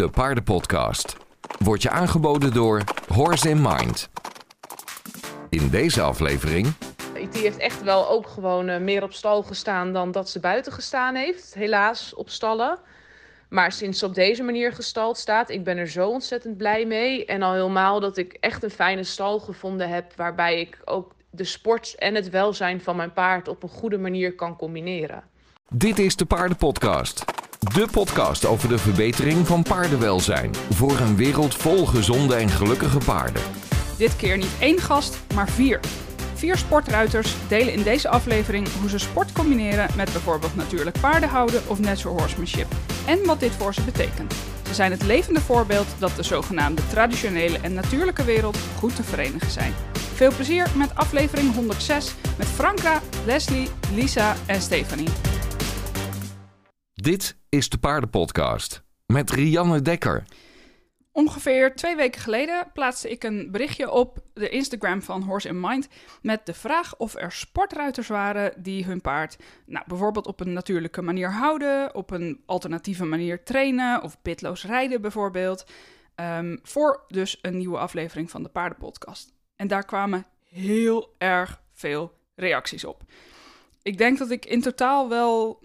de Paardenpodcast. Wordt je aangeboden door Horse in Mind. In deze aflevering IT heeft echt wel ook gewoon eh, meer op stal gestaan dan dat ze buiten gestaan heeft. Helaas op stallen. Maar sinds ze op deze manier gestald staat, ik ben er zo ontzettend blij mee. En al helemaal dat ik echt een fijne stal gevonden heb. Waarbij ik ook de sport en het welzijn van mijn paard op een goede manier kan combineren. Dit is de Paardenpodcast. De podcast over de verbetering van paardenwelzijn. Voor een wereld vol gezonde en gelukkige paarden. Dit keer niet één gast, maar vier. Vier sportruiters delen in deze aflevering hoe ze sport combineren met bijvoorbeeld natuurlijk paardenhouden of natural horsemanship. En wat dit voor ze betekent. Ze zijn het levende voorbeeld dat de zogenaamde traditionele en natuurlijke wereld goed te verenigen zijn. Veel plezier met aflevering 106 met Franka, Leslie, Lisa en Stefanie. Dit is de Paardenpodcast met Rianne Dekker. Ongeveer twee weken geleden plaatste ik een berichtje op de Instagram van Horse in Mind met de vraag of er sportruiters waren die hun paard nou, bijvoorbeeld op een natuurlijke manier houden, op een alternatieve manier trainen of pitloos rijden bijvoorbeeld, ehm, voor dus een nieuwe aflevering van de Paardenpodcast. En daar kwamen heel erg veel reacties op. Ik denk dat ik in totaal wel,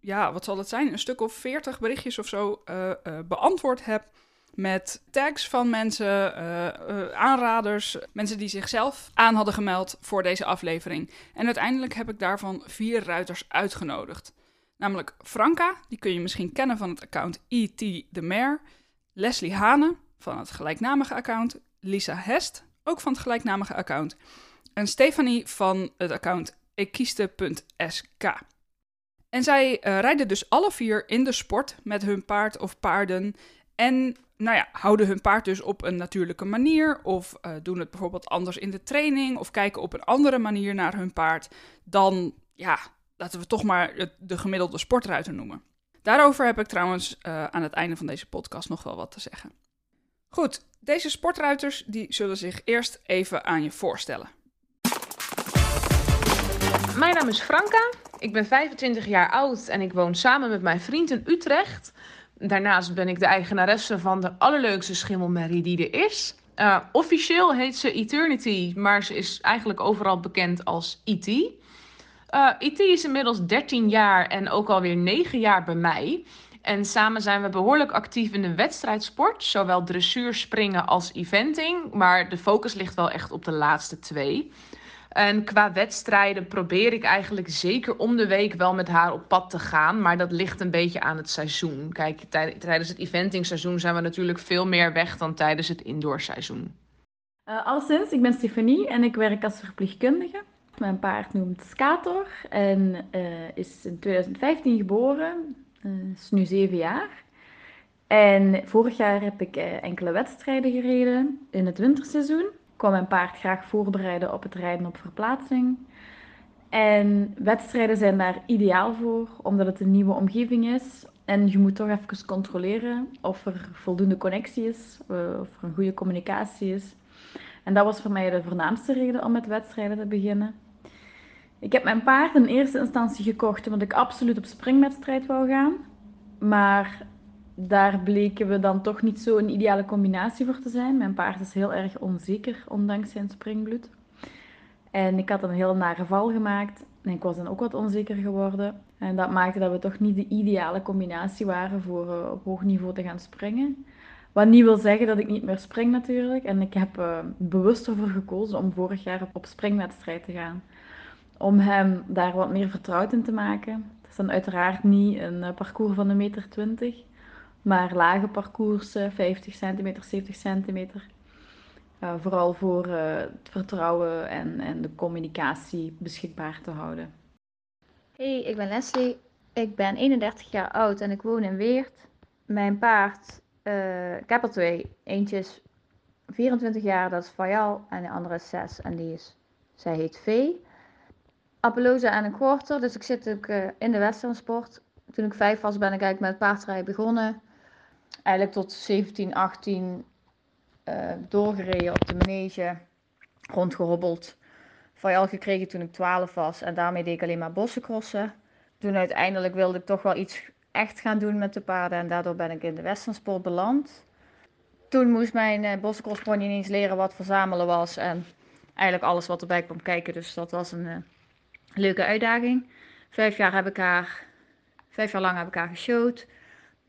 ja, wat zal het zijn, een stuk of veertig berichtjes of zo uh, uh, beantwoord heb met tags van mensen, uh, aanraders, mensen die zichzelf aan hadden gemeld voor deze aflevering. En uiteindelijk heb ik daarvan vier ruiters uitgenodigd. Namelijk Franka, die kun je misschien kennen van het account ET The Mare. Leslie Hane van het gelijknamige account. Lisa Hest, ook van het gelijknamige account. En Stefanie van het account ekiste.sk. En zij uh, rijden dus alle vier in de sport met hun paard of paarden. En nou ja, houden hun paard dus op een natuurlijke manier. Of uh, doen het bijvoorbeeld anders in de training. Of kijken op een andere manier naar hun paard. Dan, ja, laten we toch maar de gemiddelde sportruiter noemen. Daarover heb ik trouwens uh, aan het einde van deze podcast nog wel wat te zeggen. Goed, deze sportruiters die zullen zich eerst even aan je voorstellen. Mijn naam is Franka. Ik ben 25 jaar oud en ik woon samen met mijn vriend in Utrecht. Daarnaast ben ik de eigenaresse van de allerleukste schimmelmerrie die er is. Uh, officieel heet ze Eternity, maar ze is eigenlijk overal bekend als E.T. Uh, E.T. is inmiddels 13 jaar en ook alweer 9 jaar bij mij. En samen zijn we behoorlijk actief in de wedstrijdsport, zowel dressuur, springen als eventing. Maar de focus ligt wel echt op de laatste twee. En qua wedstrijden probeer ik eigenlijk zeker om de week wel met haar op pad te gaan. Maar dat ligt een beetje aan het seizoen. Kijk, tij tijdens het eventingseizoen zijn we natuurlijk veel meer weg dan tijdens het indoorseizoen. Uh, alleszins, ik ben Stefanie en ik werk als verpleegkundige. Mijn paard noemt Skator en uh, is in 2015 geboren. Uh, is nu zeven jaar. En vorig jaar heb ik enkele wedstrijden gereden in het winterseizoen kwam mijn paard graag voorbereiden op het rijden op verplaatsing. En wedstrijden zijn daar ideaal voor, omdat het een nieuwe omgeving is. En je moet toch even controleren of er voldoende connectie is, of er een goede communicatie is. En dat was voor mij de voornaamste reden om met wedstrijden te beginnen. Ik heb mijn paard in eerste instantie gekocht omdat ik absoluut op springwedstrijd wou gaan. Maar daar bleken we dan toch niet zo een ideale combinatie voor te zijn. Mijn paard is heel erg onzeker, ondanks zijn springbloed. En ik had een heel nare val gemaakt. En ik was dan ook wat onzeker geworden. En dat maakte dat we toch niet de ideale combinatie waren voor uh, op hoog niveau te gaan springen. Wat niet wil zeggen dat ik niet meer spring natuurlijk. En ik heb uh, bewust ervoor gekozen om vorig jaar op springwedstrijd te gaan. Om hem daar wat meer vertrouwd in te maken. Het is dan uiteraard niet een uh, parcours van een meter twintig. Maar lage parcoursen, 50 centimeter, 70 centimeter. Uh, vooral voor uh, het vertrouwen en, en de communicatie beschikbaar te houden. Hey, ik ben Leslie. Ik ben 31 jaar oud en ik woon in Weert. Mijn paard, uh, ik heb er twee. Eentje is 24 jaar, dat is Fayal. En de andere is 6 en die is, zij heet Vee. Appeloza en een quarter, dus ik zit ook in de westernsport. Toen ik vijf was ben ik eigenlijk met paardrijden begonnen eigenlijk tot 17, 18 uh, doorgereden op de manege, rondgehobbeld. Vajal gekregen toen ik 12 was en daarmee deed ik alleen maar bossencrossen. Toen uiteindelijk wilde ik toch wel iets echt gaan doen met de paarden. En daardoor ben ik in de westernsport beland. Toen moest mijn uh, ineens leren wat verzamelen was. En eigenlijk alles wat erbij kwam kijken. Dus dat was een uh, leuke uitdaging. Vijf jaar heb ik haar, vijf jaar lang heb ik haar geshowd.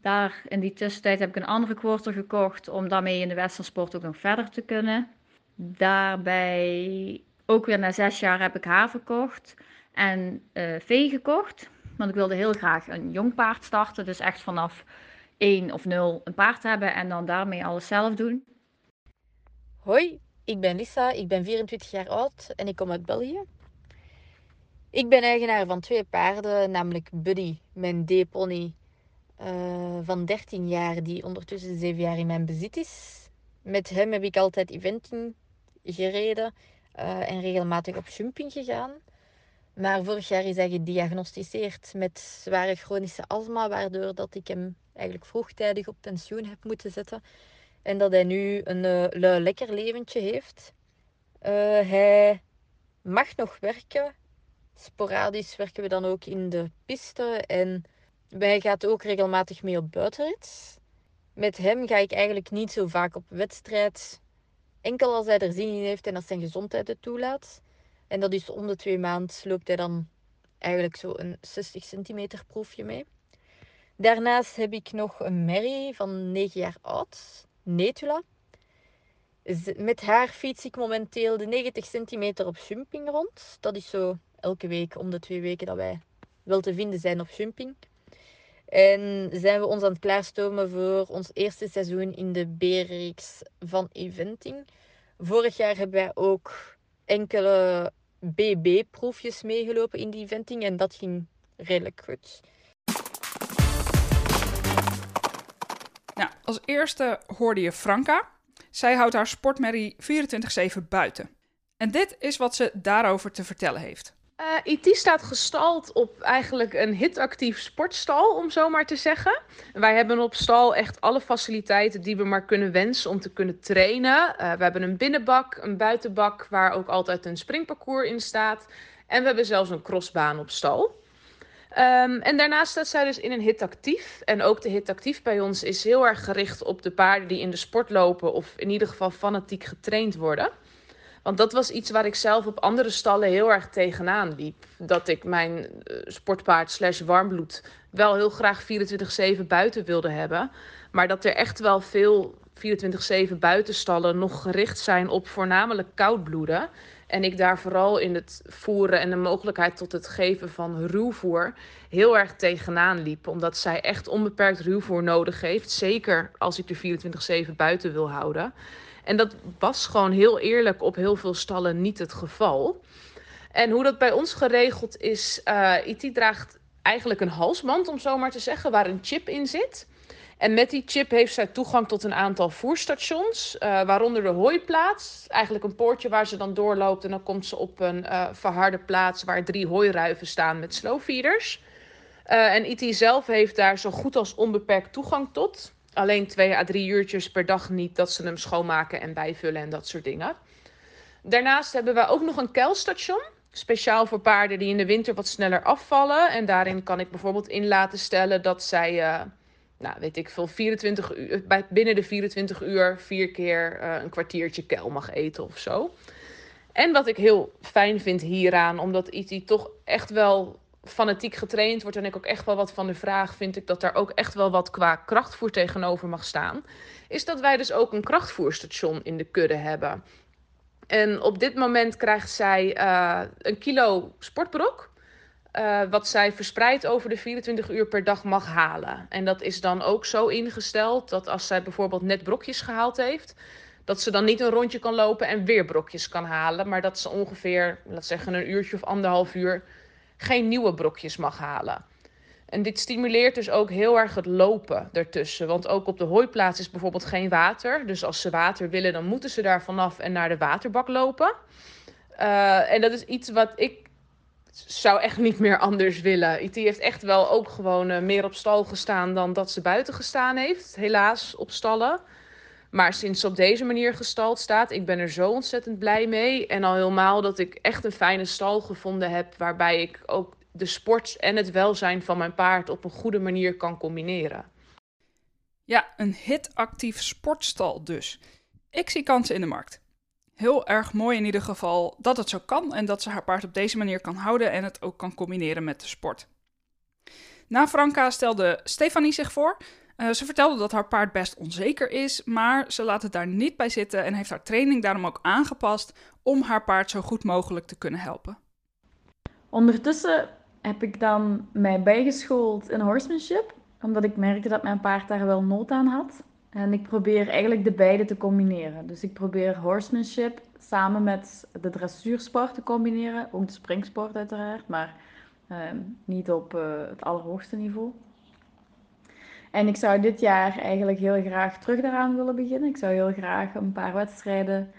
Daar in die tussentijd heb ik een andere quarter gekocht om daarmee in de westernsport ook nog verder te kunnen. Daarbij ook weer na zes jaar heb ik haar verkocht en uh, vee gekocht. Want ik wilde heel graag een jong paard starten. Dus echt vanaf 1 of 0 een paard hebben en dan daarmee alles zelf doen. Hoi, ik ben Lisa, ik ben 24 jaar oud en ik kom uit België. Ik ben eigenaar van twee paarden, namelijk Buddy, mijn D-pony uh, van 13 jaar, die ondertussen 7 jaar in mijn bezit is. Met hem heb ik altijd eventing gereden uh, en regelmatig op jumping gegaan. Maar vorig jaar is hij gediagnosticeerd met zware chronische astma, waardoor dat ik hem eigenlijk vroegtijdig op pensioen heb moeten zetten. En dat hij nu een uh, lekker leventje heeft. Hij mag nog werken. Sporadisch werken we dan ook in de piste. En hij gaat ook regelmatig mee op buitenrit. Met hem ga ik eigenlijk niet zo vaak op wedstrijd. Enkel als hij er zin in heeft en als zijn gezondheid het toelaat. En dat is om de twee maanden loopt hij dan eigenlijk zo een 60 centimeter proefje mee. Daarnaast heb ik nog een merrie van 9 jaar oud, Netula. Met haar fiets ik momenteel de 90 centimeter op jumping rond. Dat is zo elke week om de twee weken dat wij wel te vinden zijn op jumping. En zijn we ons aan het klaarstomen voor ons eerste seizoen in de B-reeks van eventing. Vorig jaar hebben wij ook enkele BB-proefjes meegelopen in die eventing en dat ging redelijk goed. Nou, als eerste hoorde je Franka. Zij houdt haar sportmerrie 24-7 buiten. En dit is wat ze daarover te vertellen heeft. Uh, eh, IT staat gestald op eigenlijk een hitactief sportstal, om zo maar te zeggen. Wij hebben op stal echt alle faciliteiten die we maar kunnen wensen om te kunnen trainen. Uh, we hebben een binnenbak, een buitenbak waar ook altijd een springparcours in staat. En we hebben zelfs een crossbaan op stal. Um, en daarnaast staat zij dus in een hitactief. En ook de hitactief bij ons is heel erg gericht op de paarden die in de sport lopen of in ieder geval fanatiek getraind worden. Want dat was iets waar ik zelf op andere stallen heel erg tegenaan liep. Dat ik mijn uh, sportpaard slash warmbloed wel heel graag 24-7 buiten wilde hebben. Maar dat er echt wel veel 24-7 buitenstallen nog gericht zijn op voornamelijk koudbloeden. En ik daar vooral in het voeren en de mogelijkheid tot het geven van ruwvoer heel erg tegenaan liep. Omdat zij echt onbeperkt ruwvoer nodig heeft. Zeker als ik de 24-7 buiten wil houden. En dat was gewoon heel eerlijk op heel veel stallen niet het geval. En hoe dat bij ons geregeld is, uh, eh, IT draagt eigenlijk een halsband, om zo maar te zeggen, waar een chip in zit. En met die chip heeft zij toegang tot een aantal voerstations, uh, waaronder de hooiplaats. Eigenlijk een poortje waar ze dan doorloopt en dan komt ze op een uh, verharde plaats waar drie hooiruiven staan met slowfeeders. Uh, en IT zelf heeft daar zo goed als onbeperkt toegang tot alleen twee à drie uurtjes per dag niet dat ze hem schoonmaken en bijvullen en dat soort dingen. Daarnaast hebben we ook nog een keilstation. Speciaal voor paarden die in de winter wat sneller afvallen. En daarin kan ik bijvoorbeeld in laten stellen dat zij, uh, nou weet ik veel, 24 uur, bij, binnen de 24 uur vier keer uh, een kwartiertje keil mag eten of zo. En wat ik heel fijn vind hieraan, omdat IT toch echt wel fanatiek getraind wordt en ik ook echt wel wat van de vraag vind ik dat daar ook echt wel wat qua krachtvoer tegenover mag staan, is dat wij dus ook een krachtvoerstation in de kudde hebben. En op dit moment krijgt zij uh, een kilo sportbrok. Uh, wat zij verspreid over de 24 uur per dag mag halen. En dat is dan ook zo ingesteld dat als zij bijvoorbeeld net brokjes gehaald heeft, dat ze dan niet een rondje kan lopen en weer brokjes kan halen. Maar dat ze ongeveer, laat zeggen, een uurtje of anderhalf uur geen nieuwe brokjes mag halen. En dit stimuleert dus ook heel erg het lopen ertussen. Want ook op de hooiplaats is bijvoorbeeld geen water. Dus als ze water willen, dan moeten ze daar vanaf en naar de waterbak lopen. Uh, en dat is iets wat ik zou echt niet meer anders willen. IT heeft echt wel ook gewoon uh, meer op stal gestaan dan dat ze buiten gestaan heeft. Helaas op stallen. Maar sinds op deze manier gestald staat, ik ben er zo ontzettend blij mee. En al helemaal dat ik echt een fijne stal gevonden heb. Waarbij ik ook de sport en het welzijn van mijn paard op een goede manier kan combineren. Ja, een hitactief sportstal dus. Ik zie kansen in de markt. Heel erg mooi in ieder geval dat het zo kan en dat ze haar paard op deze manier kan houden en het ook kan combineren met de sport. Na Franka stelde Stefanie zich voor. Uh, ze vertelde dat haar paard best onzeker is, maar ze laat het daar niet bij zitten en heeft haar training daarom ook aangepast om haar paard zo goed mogelijk te kunnen helpen. Ondertussen heb ik dan mij bijgeschoold in horsemanship, omdat ik merkte dat mijn paard daar wel nood aan had. En ik probeer eigenlijk de beide te combineren. Dus ik probeer horsemanship samen met de dressuursport te combineren. Ook de springsport uiteraard, maar ehm, niet op uh, het allerhoogste niveau. En ik zou dit jaar eigenlijk heel graag terug daaraan willen beginnen. Ik zou heel graag een paar wedstrijden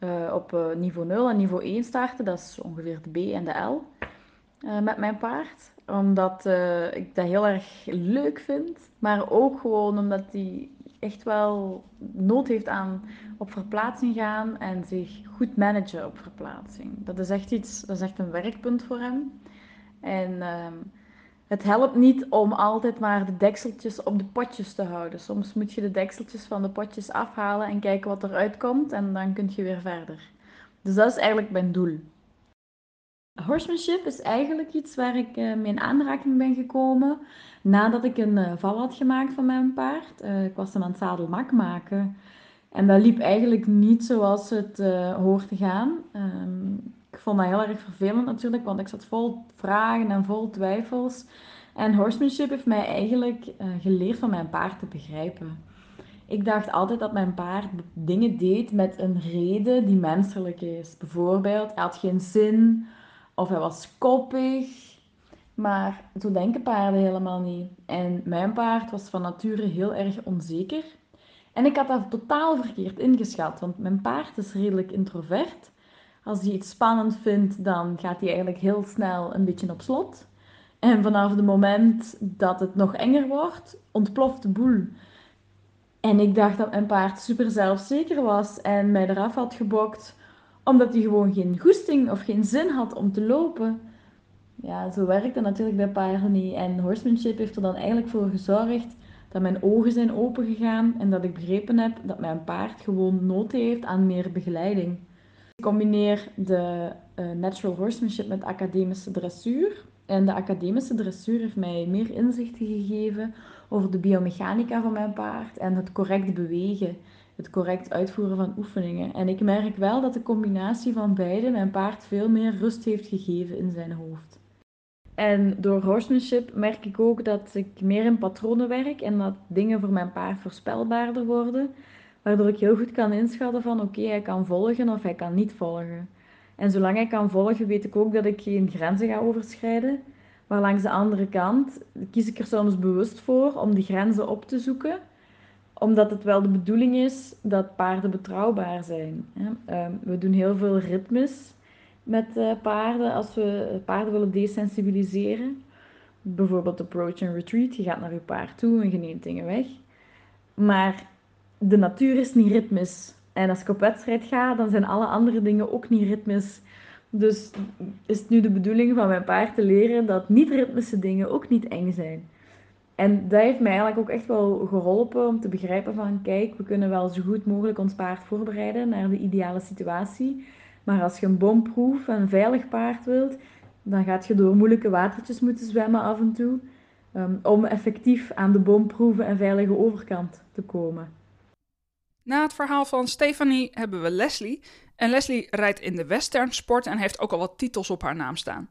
uh, op uh, niveau 0 en niveau 1 starten. Dat is ongeveer de B en de L met mijn paard. Omdat ik dat heel erg leuk vind. Maar ook gewoon omdat hij echt wel nood heeft aan op verplaatsing gaan en zich goed managen op verplaatsing. Dat is echt iets, dat is echt een werkpunt voor hem. En uh, het helpt niet om altijd maar de dekseltjes op de potjes te houden. Soms moet je de dekseltjes van de potjes afhalen en kijken wat eruit komt en dan kun je weer verder. Dus dat is eigenlijk mijn doel. Horsemanship is eigenlijk iets waar ik uh, mee in aanraking ben gekomen nadat ik een uh, val had gemaakt van mijn paard. Uh, ik was hem aan het zadelmak maken. En dat liep eigenlijk niet zoals het hoort te gaan. Ik vond dat heel erg vervelend natuurlijk, want ik zat vol vragen en vol twijfels. En horsemanship heeft mij eigenlijk geleerd van mijn paard te begrijpen. Ik dacht altijd dat mijn paard dingen deed met een reden die menselijk is. Bijvoorbeeld, hij had geen zin of hij was koppig. Maar zo denken paarden helemaal niet. En mijn paard was van nature heel erg onzeker. En ik had dat totaal verkeerd ingeschat, want mijn paard is redelijk introvert. Als hij iets spannend vindt, dan gaat hij eigenlijk heel snel een beetje op slot. En vanaf het moment dat het nog enger wordt, ontploft de boel. En ik dacht dat mijn paard super zelfzeker was en mij eraf had gebokt omdat hij gewoon geen goesting of geen zin had om te lopen. Ja, zo werkt dat natuurlijk bij paarden niet. En horsemanship heeft er dan eigenlijk voor gezorgd dat mijn ogen zijn opengegaan en dat ik begrepen heb dat mijn paard gewoon nood heeft aan meer begeleiding. Ik combineer de uh, natural horsemanship met academische dressuur. En de academische dressuur heeft mij meer inzichten gegeven over de biomechanica van mijn paard en het correct bewegen het correct uitvoeren van oefeningen. En ik merk wel dat de combinatie van beide mijn paard veel meer rust heeft gegeven in zijn hoofd. En door horsemanship merk ik ook dat ik meer in patronen werk en dat dingen voor mijn paard voorspelbaarder worden, waardoor ik heel goed kan inschatten van oké, hij kan volgen of hij kan niet volgen. En zolang hij kan volgen, weet ik ook dat ik geen grenzen ga overschrijden. Maar langs de andere kant kies ik er soms bewust voor om die grenzen op te zoeken omdat het wel de bedoeling is dat paarden betrouwbaar zijn. Ehm, we doen heel veel ritmes met eh, paarden als we paarden willen desensibiliseren. Bijvoorbeeld approach and retreat. Je gaat naar je paard toe en je neemt dingen weg. Maar de natuur is niet ritmes. En als ik op wedstrijd ga, dan zijn alle andere dingen ook niet ritmes. Dus is het nu de bedoeling van mijn paard te leren dat niet-ritmische dingen ook niet eng zijn. En dat heeft mij eigenlijk ook echt wel geholpen om te begrijpen van, kijk, we kunnen wel zo goed mogelijk ons paard voorbereiden naar de ideale situatie. Maar als je een bomproef en veilig paard wilt, dan gaat je door moeilijke watertjes moeten zwemmen af en toe. Um, om effectief aan de bomproeven en veilige overkant te komen. Na het verhaal van Stefanie hebben we Leslie. En Leslie rijdt in de western sport en heeft ook al wat titels op haar naam staan.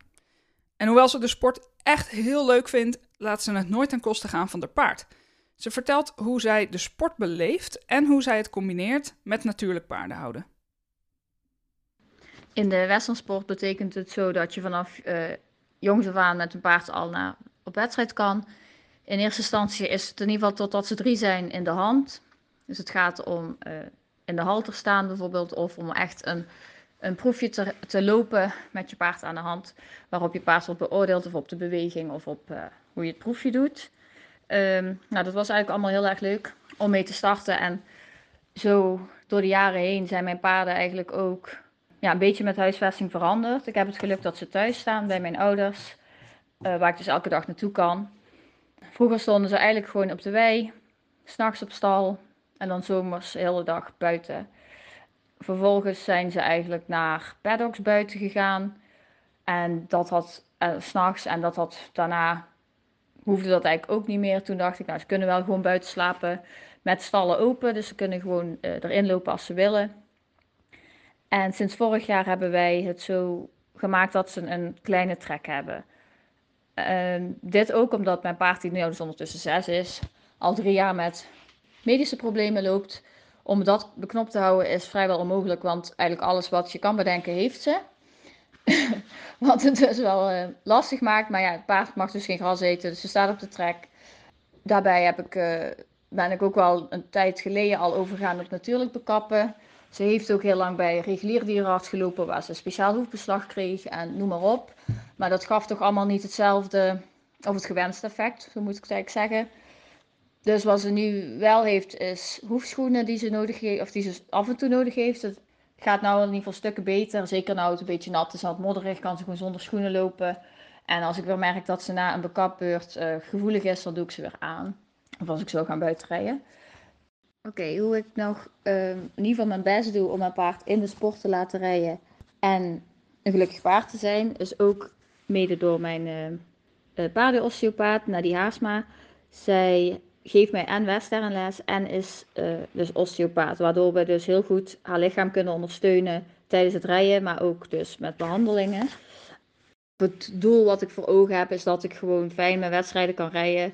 En hoewel ze de sport echt heel leuk vindt, laat ze het nooit ten koste gaan van de paard. Ze vertelt hoe zij de sport beleeft en hoe zij het combineert met natuurlijk paardenhouden. In de westernsport betekent het zo dat je vanaf uh, jongs af aan met een paard al naar, op wedstrijd kan. In eerste instantie is het in ieder geval totdat ze drie zijn in de hand. Dus het gaat om uh, in de halter staan bijvoorbeeld of om echt een een proefje te, te, lopen met je paard aan de hand, waarop je paard wordt beoordeeld of op de beweging of op uh, hoe je het proefje doet. Um, nou, dat was eigenlijk allemaal heel erg leuk om mee te starten. En zo door de jaren heen zijn mijn paarden eigenlijk ook ja, een beetje met huisvesting veranderd. Ik heb het geluk dat ze thuis staan bij mijn ouders. uh, waar ik dus elke dag naartoe kan. Vroeger stonden ze eigenlijk gewoon op de wei, s'nachts op stal en dan zomers de hele dag buiten. Vervolgens zijn ze eigenlijk naar paddocks buiten gegaan. En dat had uh, s'nachts en dat had daarna hoefde dat eigenlijk ook niet meer. Toen dacht ik, nou, ze kunnen wel gewoon buiten slapen met stallen open. Dus ze kunnen gewoon uh, erin lopen als ze willen. En sinds vorig jaar hebben wij het zo gemaakt dat ze een kleine trek hebben. Uh, dit ook omdat mijn paard, die nu dus ondertussen zes is, al drie jaar met medische problemen loopt. Om dat beknopt te houden is vrijwel onmogelijk, want eigenlijk alles wat je kan bedenken heeft ze. wat het dus wel uh, lastig maakt. Maar ja, het paard mag dus geen gras eten, dus ze staat op de trek. Daarbij heb ik, uh, ben ik ook wel een tijd geleden al overgegaan op natuurlijk bekappen. Ze heeft ook heel lang bij regulier dierenarts gelopen, waar ze speciaal hoefbeslag kreeg en noem maar op. Maar dat gaf toch allemaal niet hetzelfde, of het gewenste effect, zo moet ik het eigenlijk zeggen. Dus wat ze nu wel heeft, is hoefschoenen die ze nodig heeft, of die ze af en toe nodig heeft. Het gaat nou in ieder geval stukken beter. Zeker nou het een beetje nat is het modderig, kan ze gewoon zonder schoenen lopen. En als ik weer merk dat ze na een bekapbeurt uh, gevoelig is, dan doe ik ze weer aan. Of als ik zo ga buitenrijden. Oké, hoe ik nog uh, in ieder geval mijn best doe om mijn paard in de sport te laten rijden en een gelukkig paard te zijn, is ook mede door mijn uh, uh, paardenosteopaat, Nadie Haarsma. Zij geeft mij en westernles en is uh, dus osteopaat, waardoor we dus heel goed haar lichaam kunnen ondersteunen tijdens het rijden, maar ook dus met behandelingen. Het doel wat ik voor ogen heb is dat ik gewoon fijn mijn wedstrijden kan rijden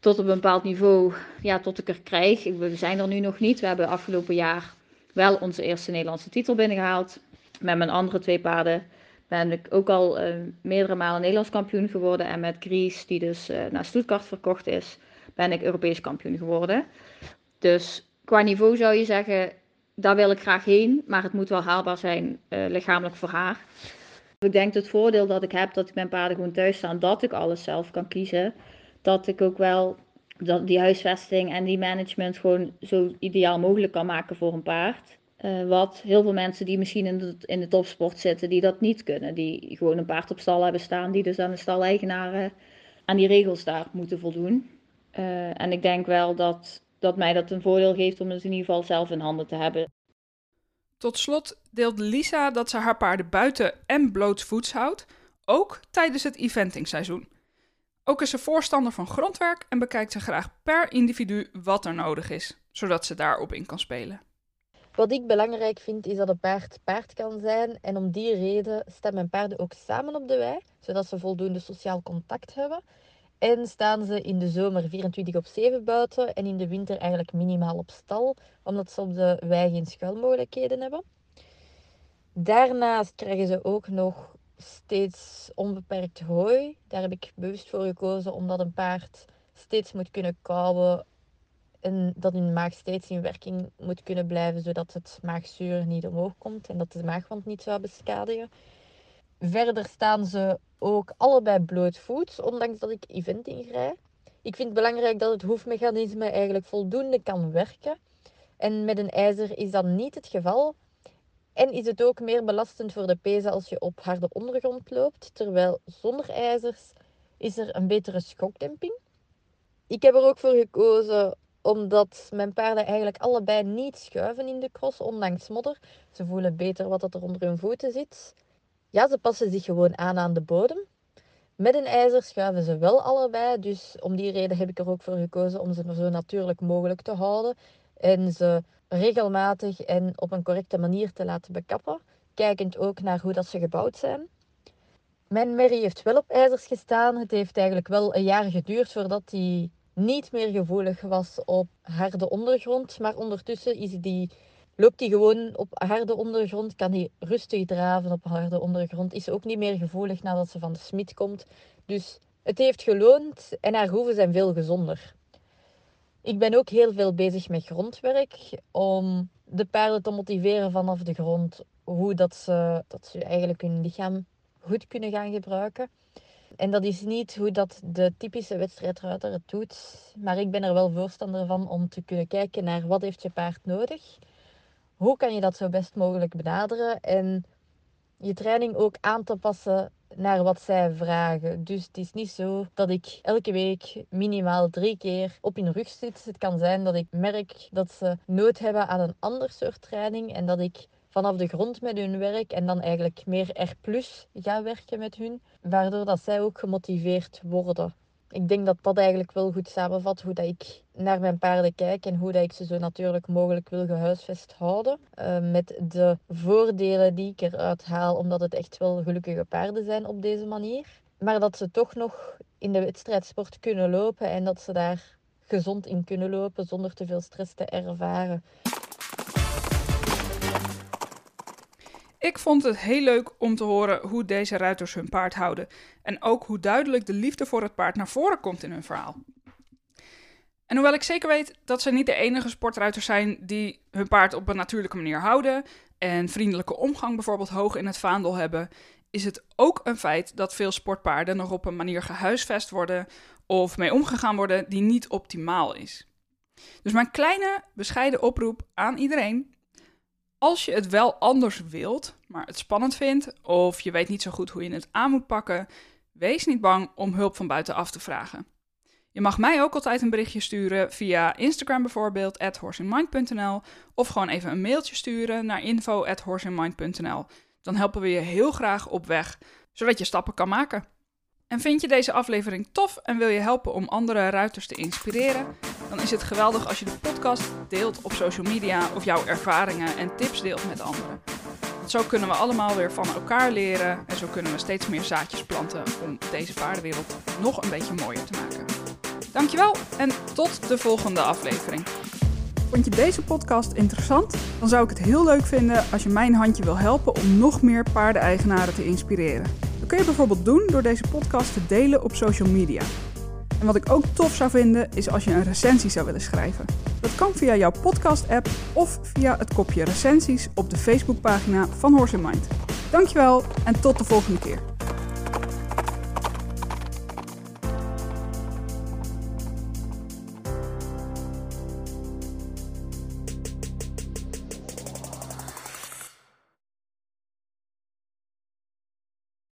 tot op een bepaald niveau, ja, tot ik er krijg. We zijn er nu nog niet. We hebben afgelopen jaar wel onze eerste Nederlandse titel binnengehaald. Met mijn andere twee paarden ben ik ook al uh, meerdere malen Nederlands kampioen geworden. En met Gries, die dus uh, naar Stuttgart verkocht is, ben ik Europees kampioen geworden. Dus qua niveau zou je zeggen, daar wil ik graag heen. Maar het moet wel haalbaar zijn, uh, lichamelijk voor haar. Ik denk het voordeel dat ik heb dat ik mijn paarden gewoon thuis staan, dat ik alles zelf kan kiezen dat ik ook wel dat die huisvesting en die management gewoon zo ideaal mogelijk kan maken voor een paard. Uh, wat heel veel mensen die misschien in de, in de topsport zitten, die dat niet kunnen. Die gewoon een paard op stal hebben staan, die dus aan de staleigenaren aan die regels daar moeten voldoen. Uh, en ik denk wel dat, dat mij dat een voordeel geeft om het in ieder geval zelf in handen te hebben. Tot slot deelt Lisa dat ze haar paarden buiten en blootsvoets houdt, ook tijdens het eventingseizoen. Ook is ze voorstander van grondwerk en bekijkt ze graag per individu wat er nodig is, zodat ze daarop in kan spelen. Wat ik belangrijk vind is dat een paard paard kan zijn en om die reden staan mijn paarden ook samen op de wei, zodat ze voldoende sociaal contact hebben. En staan ze in de zomer 24 op 7 buiten en in de winter eigenlijk minimaal op stal, omdat ze op de wei geen schuilmogelijkheden hebben. Daarnaast krijgen ze ook nog steeds onbeperkt hooi. Daar heb ik bewust voor gekozen omdat een paard steeds moet kunnen kauwen en dat hun maag steeds in werking moet kunnen blijven, zodat het maagzuur niet omhoog komt en dat de maagwand niet zou beschadigen. Verder staan ze ook allebei blootvoets, ondanks dat ik eventing rijd. Ik vind het belangrijk dat het hoefmechanisme eigenlijk voldoende kan werken. En met een ijzer is dat niet het geval. En is het ook meer belastend voor de pezen als je op harde ondergrond loopt, terwijl zonder ijzers is er een betere schokdemping. Ik heb er ook voor gekozen omdat mijn paarden eigenlijk allebei niet schuiven in de cross, ondanks modder. Ze voelen beter wat er onder hun voeten zit. Ja, ze passen zich gewoon aan aan de bodem. Met een ijzer schuiven ze wel allebei, dus om die reden heb ik er ook voor gekozen om ze zo natuurlijk mogelijk te houden. En ze regelmatig en op een correcte manier te laten bekappen. Kijkend ook naar hoe dat ze gebouwd zijn. Mijn merrie heeft wel op ijzers gestaan. Het heeft eigenlijk wel een jaar geduurd voordat hij niet meer gevoelig was op harde ondergrond. Maar ondertussen is die, loopt hij gewoon op harde ondergrond. Kan hij rustig draven op harde ondergrond. Is ook niet meer gevoelig nadat ze van de smid komt. Dus het heeft geloond en haar hoeven zijn veel gezonder. Ik ben ook heel veel bezig met grondwerk om de paarden te motiveren vanaf de grond hoe dat ze, dat ze eigenlijk hun lichaam goed kunnen gaan gebruiken. En dat is niet hoe dat de typische wedstrijdruiter het doet. Maar ik ben er wel voorstander van om te kunnen kijken naar wat heeft je paard nodig. Hoe kan je dat zo best mogelijk benaderen en je training ook aan te passen naar wat zij vragen. Dus het is niet zo dat ik elke week minimaal drie keer op hun rug zit. Het kan zijn dat ik merk dat ze nood hebben aan een ander soort training en dat ik vanaf de grond met hun werk en dan eigenlijk meer R ga werken met hun, waardoor dat zij ook gemotiveerd worden. Ik denk dat dat eigenlijk wel goed samenvat hoe dat ik naar mijn paarden kijk en hoe dat ik ze zo natuurlijk mogelijk wil gehuisvest houden. Uh, met de voordelen die ik eruit haal, omdat het echt wel gelukkige paarden zijn op deze manier. Maar dat ze toch nog in de wedstrijdsport kunnen lopen en dat ze daar gezond in kunnen lopen zonder te veel stress te ervaren. Ik vond het heel leuk om te horen hoe deze ruiters hun paard houden. En ook hoe duidelijk de liefde voor het paard naar voren komt in hun verhaal. En hoewel ik zeker weet dat ze niet de enige sportruiters zijn die hun paard op een natuurlijke manier houden en vriendelijke omgang bijvoorbeeld hoog in het vaandel hebben, is het ook een feit dat veel sportpaarden nog op een manier gehuisvest worden of mee omgegaan worden die niet optimaal is. Dus mijn kleine, bescheiden oproep aan iedereen als je het wel anders wilt, maar het spannend vindt of je weet niet zo goed hoe je het aan moet pakken, wees niet bang om hulp van buitenaf te vragen. Je mag mij ook altijd een berichtje sturen via Instagram bijvoorbeeld, at of gewoon even een mailtje sturen naar info Dan helpen we je heel graag op weg, zodat je stappen kan maken. En vind je deze aflevering tof en wil je helpen om andere ruiters te inspireren? Dan is het geweldig als je de podcast deelt op social media of jouw ervaringen en tips deelt met anderen. Zo kunnen we allemaal weer van elkaar leren en zo kunnen we steeds meer zaadjes planten om deze paardenwereld nog een beetje mooier te maken. Dankjewel en tot de volgende aflevering. Vond je deze podcast interessant? Dan zou ik het heel leuk vinden als je mijn handje wil helpen om nog meer paardeneigenaren te inspireren. Dat kun je bijvoorbeeld doen door deze podcast te delen op social media. En wat ik ook tof zou vinden is als je een recensie zou willen schrijven. Dat kan via jouw podcast-app of via het kopje recensies op de Facebookpagina van Horse Mind. Dankjewel en tot de volgende keer.